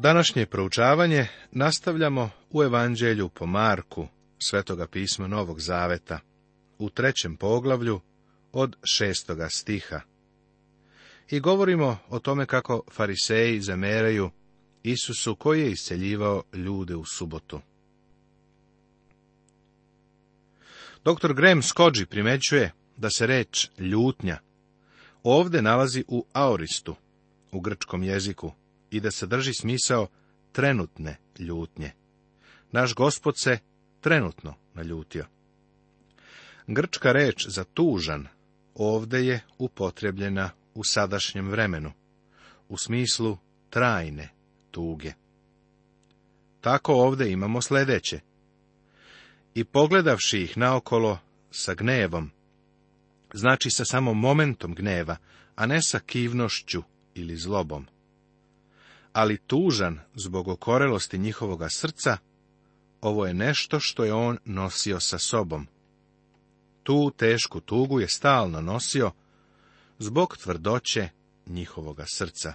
Današnje proučavanje nastavljamo u Evanđelju po Marku, Svetoga pisma Novog Zaveta, u trećem poglavlju od šestoga stiha. I govorimo o tome kako fariseji zameraju Isusu koji je isceljivao ljude u subotu. Dr. Graham Skođi primećuje da se reč ljutnja ovde nalazi u aoristu, u grčkom jeziku, i da sadrži smisao trenutne ljutnje. Naš gospod se trenutno naljutio. Grčka reč za tužan ovde je upotrebljena u sadašnjem vremenu, u smislu trajne tuge. Tako ovdje imamo sljedeće. I pogledavši ih naokolo sa gnevom, znači sa samo momentom gneva, a ne sa kivnošću ili zlobom ali tužan zbog okorelosti njihovoga srca, ovo je nešto što je on nosio sa sobom. Tu tešku tugu je stalno nosio zbog tvrdoće njihovoga srca.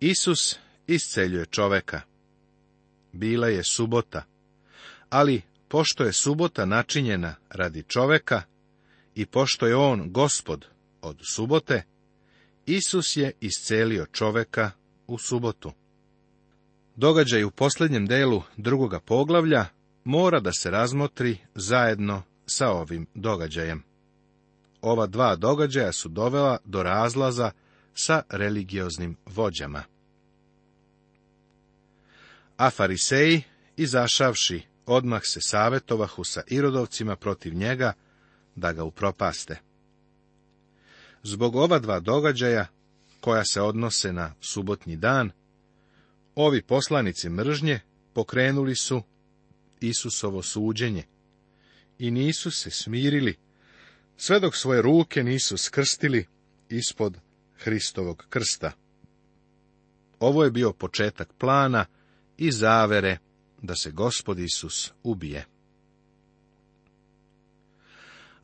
Isus isceljuje čoveka. Bila je subota, ali pošto je subota načinjena radi čoveka i pošto je on gospod od subote, Isus je iscelio čoveka u subotu. Događaj u posljednjem delu drugoga poglavlja mora da se razmotri zajedno sa ovim događajem. Ova dva događaja su dovela do razlaza sa religioznim vođama. A fariseji, izašavši, odmah se savjetovahu sa irodovcima protiv njega, da ga upropaste. Zbog ova dva događaja, koja se odnose na subotni dan, ovi poslanici mržnje pokrenuli su Isusovo suđenje i nisu se smirili, sve dok svoje ruke nisu skrstili ispod Hristovog krsta. Ovo je bio početak plana i zavere da se gospod Isus ubije.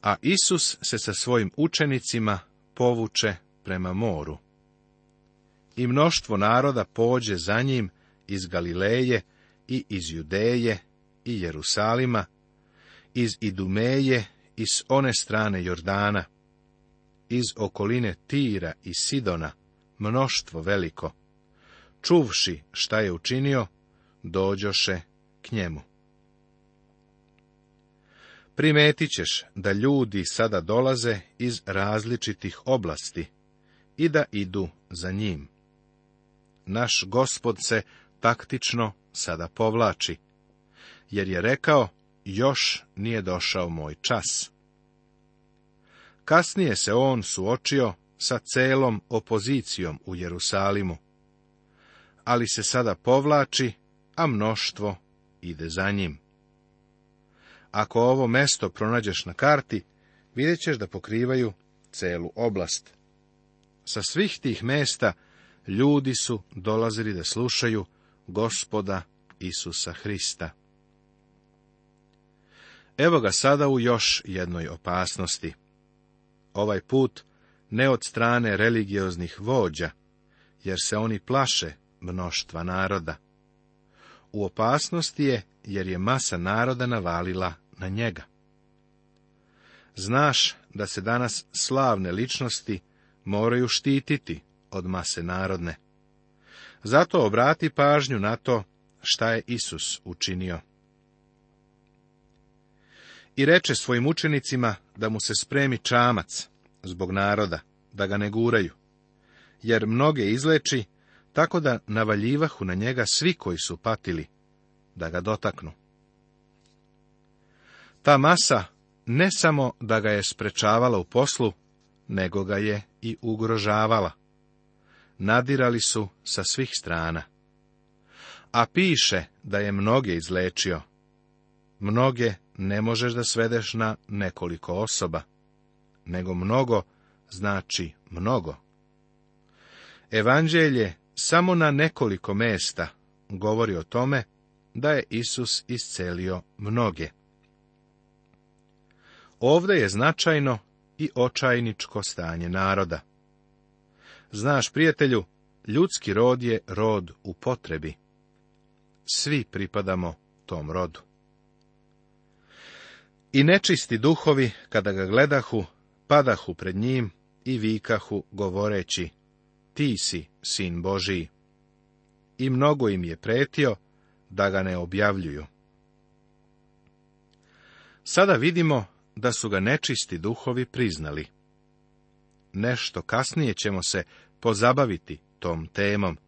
A Isus se sa svojim učenicima povuče prema moru. I mnoštvo naroda pođe za njim iz Galileje i iz Judeje i Jerusalima, iz Idumeje i s one strane Jordana, iz okoline Tira i Sidona, mnoštvo veliko. Čuvši šta je učinio, dođoše k njemu. Primetit ćeš da ljudi sada dolaze iz različitih oblasti i da idu za njim. Naš gospod se taktično sada povlači, jer je rekao, još nije došao moj čas. Kasnije se on suočio sa celom opozicijom u Jerusalimu, ali se sada povlači, a mnoštvo ide za njim. Ako ovo mesto pronađeš na karti, vidjet ćeš da pokrivaju celu oblast. Sa svih tih mesta ljudi su dolazili da slušaju gospoda Isusa Hrista. Evo ga sada u još jednoj opasnosti. Ovaj put ne od strane religioznih vođa, jer se oni plaše mnoštva naroda. U opasnosti je jer je masa naroda navalila na njega. Znaš da se danas slavne ličnosti moraju štititi od mase narodne. Zato obrati pažnju na to šta je Isus učinio. I reče svojim učenicima da mu se spremi čamac zbog naroda, da ga ne guraju, jer mnoge izleči, tako da navaljivahu na njega svi koji su patili, da ga dotaknu. Ta masa ne samo da ga je sprečavala u poslu, nego ga je i ugrožavala. Nadirali su sa svih strana. A piše da je mnoge izlečio. Mnoge ne možeš da svedeš na nekoliko osoba, nego mnogo znači mnogo. Evanđelje samo na nekoliko mesta govori o tome da je Isus iscelio mnoge. Ovde je značajno i očajničko stanje naroda. Znaš, prijatelju, ljudski rod je rod u potrebi. Svi pripadamo tom rodu. I nečisti duhovi, kada ga gledahu, padahu pred njim i vikahu govoreći, ti si sin Božiji. I mnogo im je pretio da ga ne objavljuju. Sada vidimo da su ga nečisti duhovi priznali. Nešto kasnije ćemo se pozabaviti tom temom,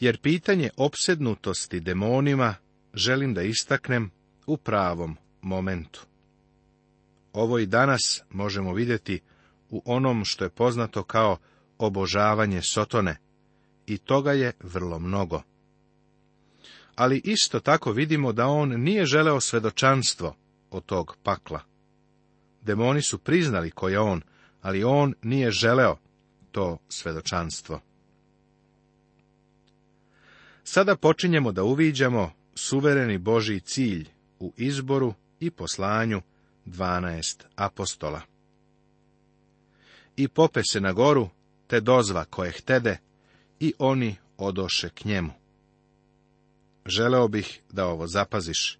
jer pitanje opsednutosti demonima želim da istaknem u pravom momentu. Ovo i danas možemo vidjeti u onom što je poznato kao obožavanje Sotone, i toga je vrlo mnogo. Ali isto tako vidimo da on nije želeo svedočanstvo od tog pakla. Demoni su priznali ko je on, ali on nije želeo to svedočanstvo. Sada počinjemo da uviđamo suvereni Boži cilj u izboru i poslanju dvanaest apostola. I pope se na goru, te dozva koje htede, i oni odoše k njemu. Želeo bih da ovo zapaziš.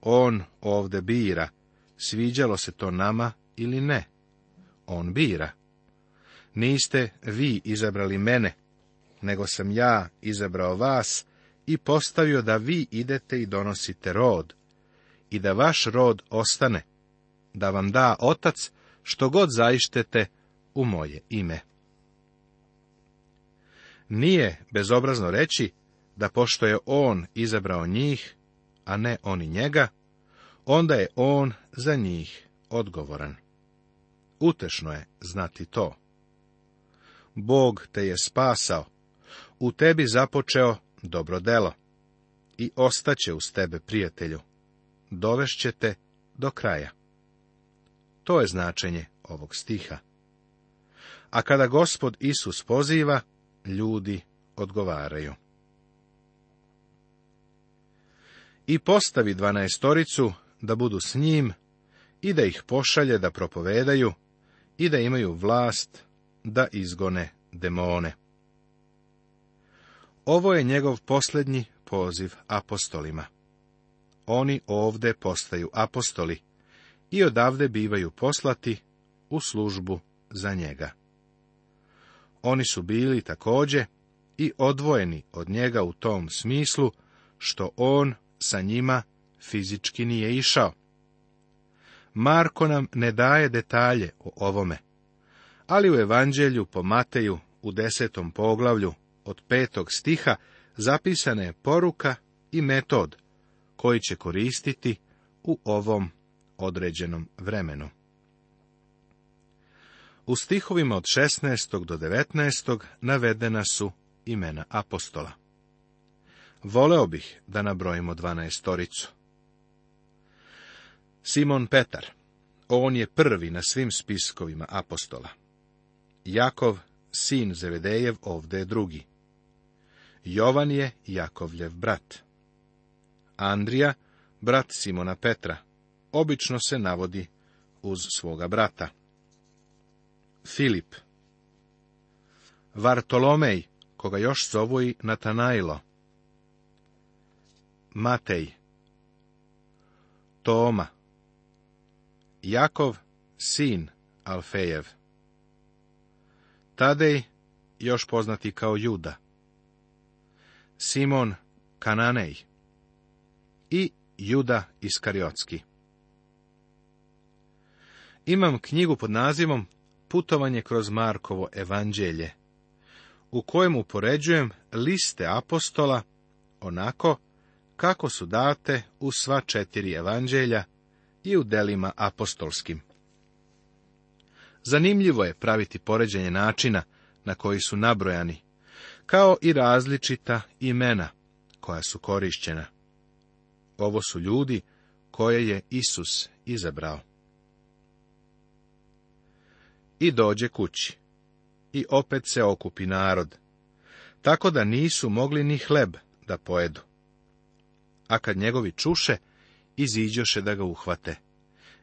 On ovde bira sviđalo se to nama ili ne. On bira. Niste vi izabrali mene, nego sam ja izabrao vas i postavio da vi idete i donosite rod, i da vaš rod ostane, da vam da otac što god zaištete u moje ime. Nije bezobrazno reći da pošto je on izabrao njih, a ne oni njega, onda je on za njih odgovoran. Utešno je znati to. Bog te je spasao, u tebi započeo dobro delo i ostaće uz tebe, prijatelju. Dovešće te do kraja. To je značenje ovog stiha. A kada gospod Isus poziva, ljudi odgovaraju. I postavi dvanaestoricu da budu s njim i da ih pošalje da propovedaju i da imaju vlast da izgone demone. Ovo je njegov posljednji poziv apostolima. Oni ovde postaju apostoli i odavde bivaju poslati u službu za njega. Oni su bili također i odvojeni od njega u tom smislu što on sa njima fizički nije išao. Marko nam ne daje detalje o ovome, ali u evanđelju po Mateju u desetom poglavlju od petog stiha zapisana je poruka i metod koji će koristiti u ovom određenom vremenu. U stihovima od 16. do 19. navedena su imena apostola. Voleo bih da nabrojimo dvanaestoricu. Simon Petar, on je prvi na svim spiskovima apostola. Jakov, sin Zevedejev, ovdje je drugi. Jovan je Jakovljev brat. Andrija, brat Simona Petra, obično se navodi uz svoga brata. Filip Vartolomej, koga još zovu i Natanajlo. Matej Toma, Jakov, sin Alfejev. Tadej, još poznati kao Juda. Simon Kananej i Juda Iskariotski. Imam knjigu pod nazivom Putovanje kroz Markovo evanđelje, u kojem upoređujem liste apostola onako kako su date u sva četiri evanđelja i u delima apostolskim. Zanimljivo je praviti poređenje načina na koji su nabrojani, kao i različita imena koja su korišćena. Ovo su ljudi koje je Isus izabrao. I dođe kući. I opet se okupi narod, tako da nisu mogli ni hleb da pojedu. A kad njegovi čuše iziđoše da ga uhvate.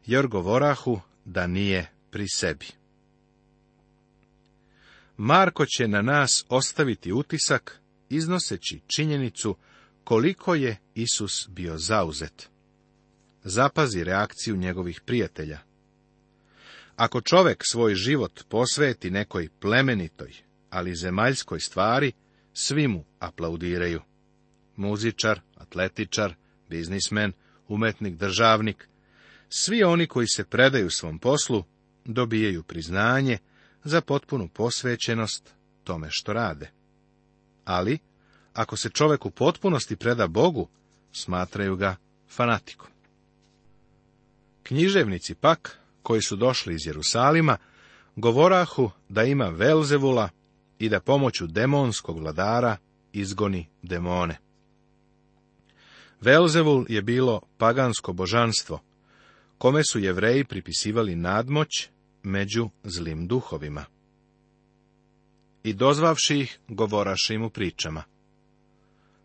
Jer govorahu da nije pri sebi. Marko će na nas ostaviti utisak, iznoseći činjenicu koliko je Isus bio zauzet. Zapazi reakciju njegovih prijatelja. Ako čovek svoj život posveti nekoj plemenitoj, ali zemaljskoj stvari, svi mu aplaudiraju. Muzičar, atletičar, biznismen, umetnik, državnik. Svi oni koji se predaju svom poslu dobijaju priznanje za potpunu posvećenost tome što rade. Ali, ako se čovjek u potpunosti preda Bogu, smatraju ga fanatikom. Književnici pak, koji su došli iz Jerusalima, govorahu da ima Velzevula i da pomoću demonskog vladara izgoni demone. Velzevul je bilo pagansko božanstvo, kome su jevreji pripisivali nadmoć među zlim duhovima. I dozvavši ih, govoraš im u pričama.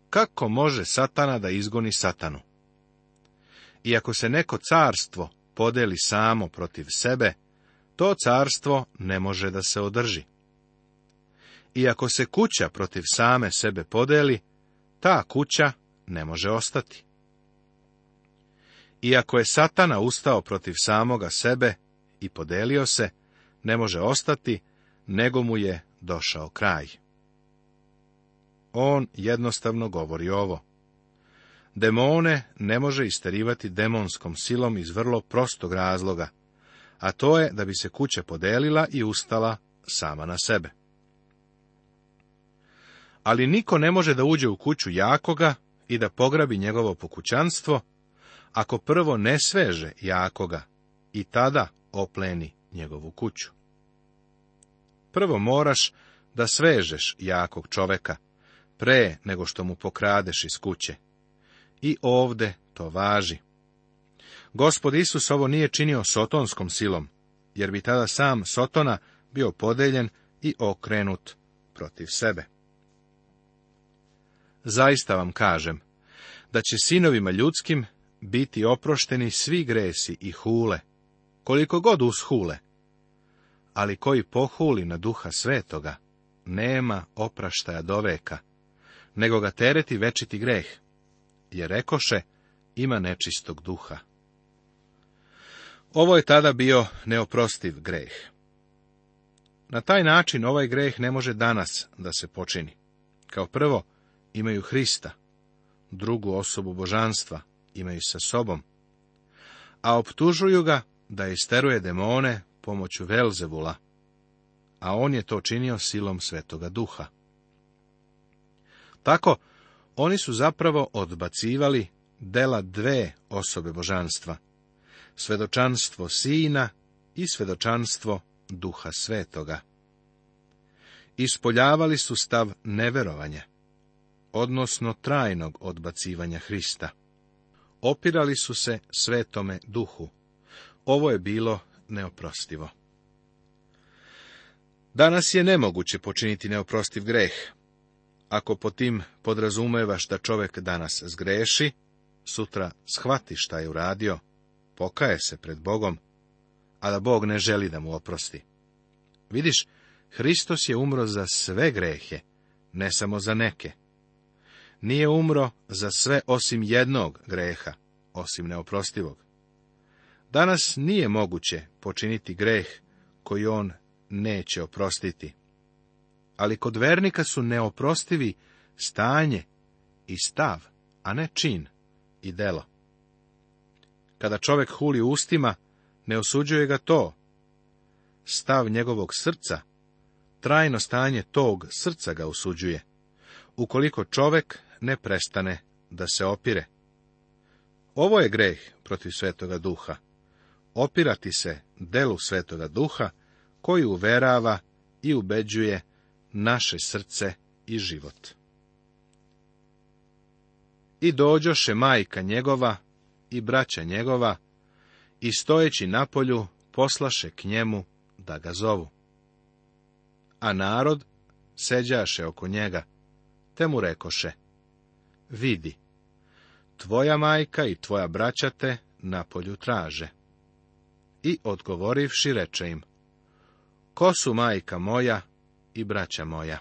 Kako može satana da izgoni satanu? I ako se neko carstvo podeli samo protiv sebe, to carstvo ne može da se održi. I ako se kuća protiv same sebe podeli, ta kuća ne može ostati. Iako je satana ustao protiv samoga sebe i podelio se, ne može ostati, nego mu je došao kraj. On jednostavno govori ovo. Demone ne može isterivati demonskom silom iz vrlo prostog razloga, a to je da bi se kuća podelila i ustala sama na sebe. Ali niko ne može da uđe u kuću jakoga i da pograbi njegovo pokućanstvo, ako prvo ne sveže Jakoga i tada opleni njegovu kuću. Prvo moraš da svežeš jakog čoveka, pre nego što mu pokradeš iz kuće. I ovde to važi. Gospod Isus ovo nije činio sotonskom silom, jer bi tada sam Sotona bio podeljen i okrenut protiv sebe. Zaista vam kažem, da će sinovima ljudskim biti oprošteni svi gresi i hule, koliko god hule. ali koji pohuli na duha svetoga, nema opraštaja do veka, nego ga tereti večiti greh, jer rekoše, ima nečistog duha. Ovo je tada bio neoprostiv greh. Na taj način ovaj greh ne može danas da se počini. Kao prvo, imaju Hrista, drugu osobu božanstva imaju sa sobom, a optužuju ga da isteruje demone pomoću Velzevula, a on je to činio silom Svetoga Duha. Tako, oni su zapravo odbacivali dela dve osobe božanstva, svedočanstvo Sina i svedočanstvo Duha Svetoga. Ispoljavali su stav neverovanja odnosno trajnog odbacivanja Hrista. Opirali su se svetome duhu. Ovo je bilo neoprostivo. Danas je nemoguće počiniti neoprostiv greh. Ako po tim podrazumevaš da čovjek danas zgreši, sutra shvati šta je uradio, pokaje se pred Bogom, a da Bog ne želi da mu oprosti. Vidiš, Hristos je umro za sve grehe, ne samo za neke nije umro za sve osim jednog greha, osim neoprostivog. Danas nije moguće počiniti greh koji on neće oprostiti. Ali kod vernika su neoprostivi stanje i stav, a ne čin i delo. Kada čovjek huli ustima, ne osuđuje ga to. Stav njegovog srca, trajno stanje tog srca ga osuđuje. Ukoliko čovjek ne prestane da se opire. Ovo je greh protiv Svetoga Duha. Opirati se delu Svetoga Duha, koji uverava i ubeđuje naše srce i život. I dođoše majka njegova i braća njegova, i stojeći na polju poslaše k njemu da ga zovu. A narod seđaše oko njega, te mu rekoše, vidi, tvoja majka i tvoja braća te na polju traže. I odgovorivši reče im, ko su majka moja i braća moja?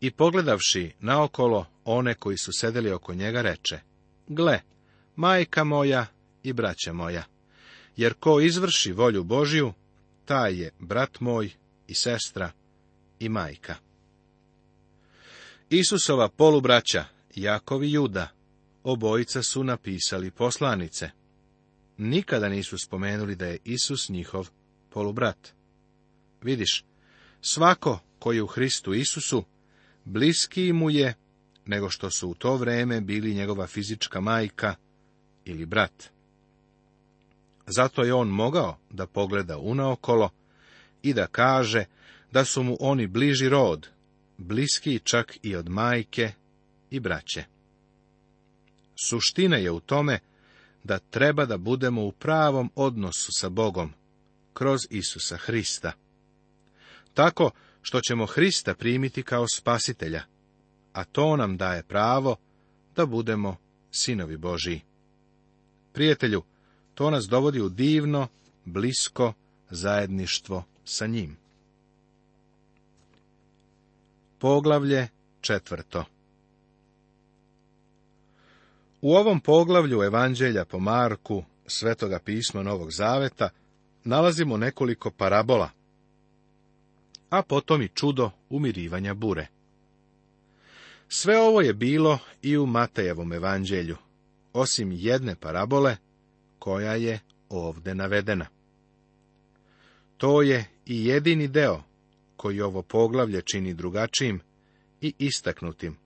I pogledavši naokolo one koji su sedeli oko njega, reče, gle, majka moja i braća moja, jer ko izvrši volju Božju, taj je brat moj i sestra i majka. Isusova polubraća, Jakov i Juda, obojica su napisali poslanice. Nikada nisu spomenuli da je Isus njihov polubrat. Vidiš, svako koji je u Hristu Isusu, bliski mu je nego što su u to vrijeme bili njegova fizička majka ili brat. Zato je on mogao da pogleda unaokolo i da kaže da su mu oni bliži rod, Bliski čak i od majke i braće. Suština je u tome da treba da budemo u pravom odnosu sa Bogom, kroz Isusa Hrista. Tako što ćemo Hrista primiti kao spasitelja, a to nam daje pravo da budemo sinovi Božiji. Prijatelju, to nas dovodi u divno, blisko zajedništvo sa njim. Poglavlje četvrto U ovom poglavlju Evanđelja po Marku, Svetoga pisma Novog Zaveta, nalazimo nekoliko parabola, a potom i čudo umirivanja bure. Sve ovo je bilo i u Matejevom Evanđelju, osim jedne parabole, koja je ovde navedena. To je i jedini deo koji ovo poglavlje čini drugačijim i istaknutim,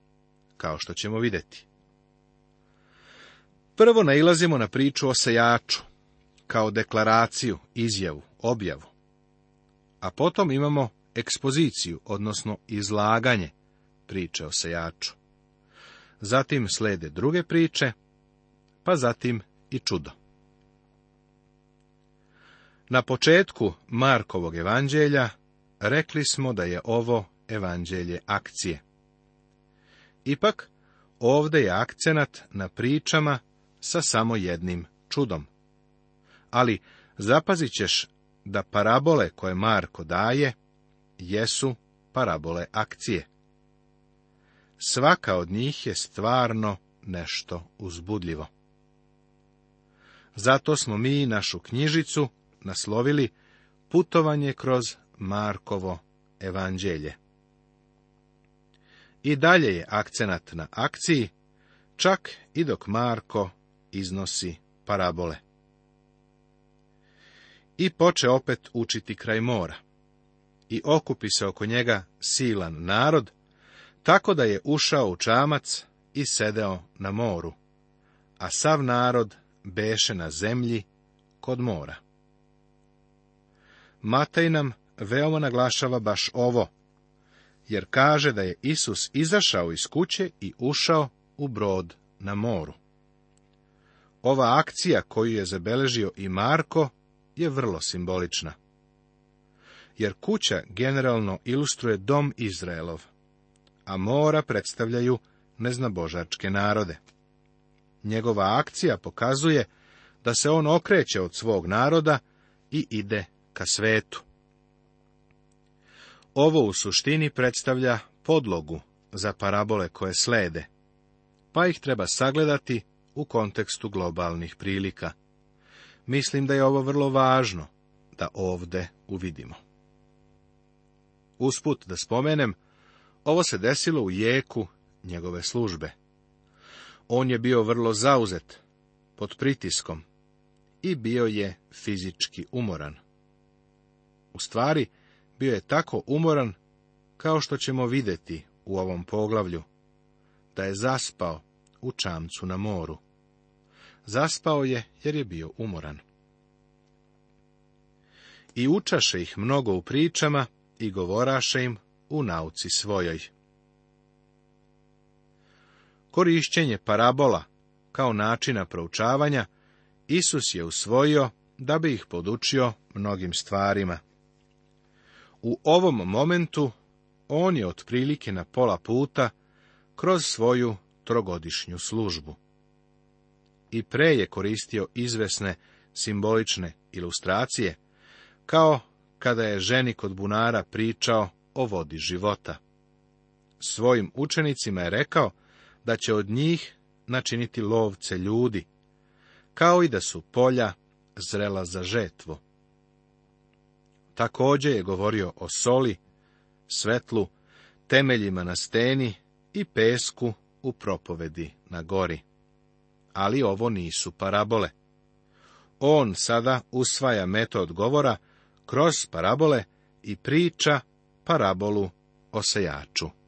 kao što ćemo vidjeti. Prvo nailazimo na priču o sejaču, kao deklaraciju, izjavu, objavu. A potom imamo ekspoziciju, odnosno izlaganje priče o sejaču. Zatim slede druge priče, pa zatim i čudo. Na početku Markovog evanđelja Rekli smo da je ovo evanđelje akcije. Ipak, ovdje je akcenat na pričama sa samo jednim čudom. Ali zapazit ćeš da parabole koje Marko daje jesu parabole akcije. Svaka od njih je stvarno nešto uzbudljivo. Zato smo mi našu knjižicu naslovili Putovanje kroz Markovo evanđelje. I dalje je akcenat na akciji, čak i dok Marko iznosi parabole. I poče opet učiti kraj mora. I okupi se oko njega silan narod, tako da je ušao u čamac i sedeo na moru, a sav narod beše na zemlji kod mora. Mataj nam veoma naglašava baš ovo, jer kaže da je Isus izašao iz kuće i ušao u brod na moru. Ova akcija koju je zabeležio i Marko je vrlo simbolična. Jer kuća generalno ilustruje dom Izraelov, a mora predstavljaju neznabožačke narode. Njegova akcija pokazuje da se on okreće od svog naroda i ide ka svetu. Ovo u suštini predstavlja podlogu za parabole koje slede, pa ih treba sagledati u kontekstu globalnih prilika. Mislim da je ovo vrlo važno da ovde uvidimo. Usput da spomenem, ovo se desilo u jeku njegove službe. On je bio vrlo zauzet, pod pritiskom i bio je fizički umoran. U stvari, bio je tako umoran, kao što ćemo vidjeti u ovom poglavlju, da je zaspao u čamcu na moru. Zaspao je jer je bio umoran. I učaše ih mnogo u pričama i govoraše im u nauci svojoj. Korišćenje parabola kao načina proučavanja Isus je usvojio da bi ih podučio mnogim stvarima. U ovom momentu on je otprilike na pola puta kroz svoju trogodišnju službu. I pre je koristio izvesne simbolične ilustracije, kao kada je ženi kod bunara pričao o vodi života. Svojim učenicima je rekao da će od njih načiniti lovce ljudi, kao i da su polja zrela za žetvu. Također je govorio o soli, svetlu, temeljima na steni i pesku u propovedi na gori. Ali ovo nisu parabole. On sada usvaja metod govora kroz parabole i priča parabolu o sejaču.